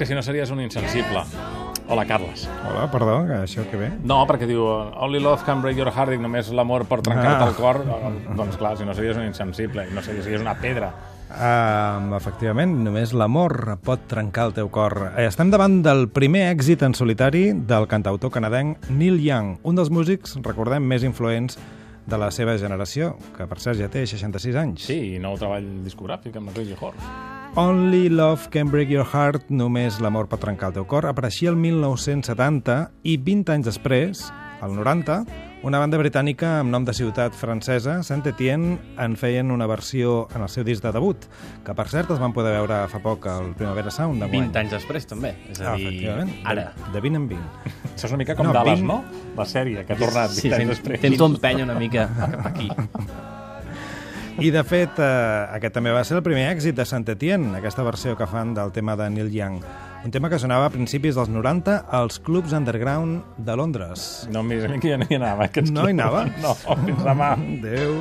que si no series un insensible. Hola, Carles. Hola, perdó, que això que ve? No, perquè diu Only love can break your heart, dic, només l'amor pot trencar-te Ah. el cor. Doncs clar, si no series un insensible, i no series, series una pedra. Um, efectivament, només l'amor pot trencar el teu cor. Eh, Estem davant del primer èxit en solitari del cantautor canadenc Neil Young, un dels músics, recordem, més influents de la seva generació, que per cert ja té 66 anys. Sí, i nou treball discogràfic amb Crazy Horse. Only Love Can Break Your Heart, només l'amor pot trencar el teu cor, apareixia el 1970 i 20 anys després, al 90, una banda britànica amb nom de ciutat francesa, Saint-Étienne, en feien una versió en el seu disc de debut, que per cert es van poder veure fa poc al Primavera Sound d'enguany. 20 anys després, també. És a Ah, dir, efectivament, ara. de, de 20 en 20. Això és una mica com No, no, Dallas, 20. no? La sèrie, que ha tornat 20 Sí, anys després. intento empènyer una mica cap aquí. I, de fet, eh, aquest també va ser el primer èxit de Saint-Étienne, aquesta versió que fan del tema de Neil Young. Un tema que sonava a principis dels 90 als clubs underground de Londres. No em miris a mi que ja no hi anava. No hi anava? No, fins demà. Adéu.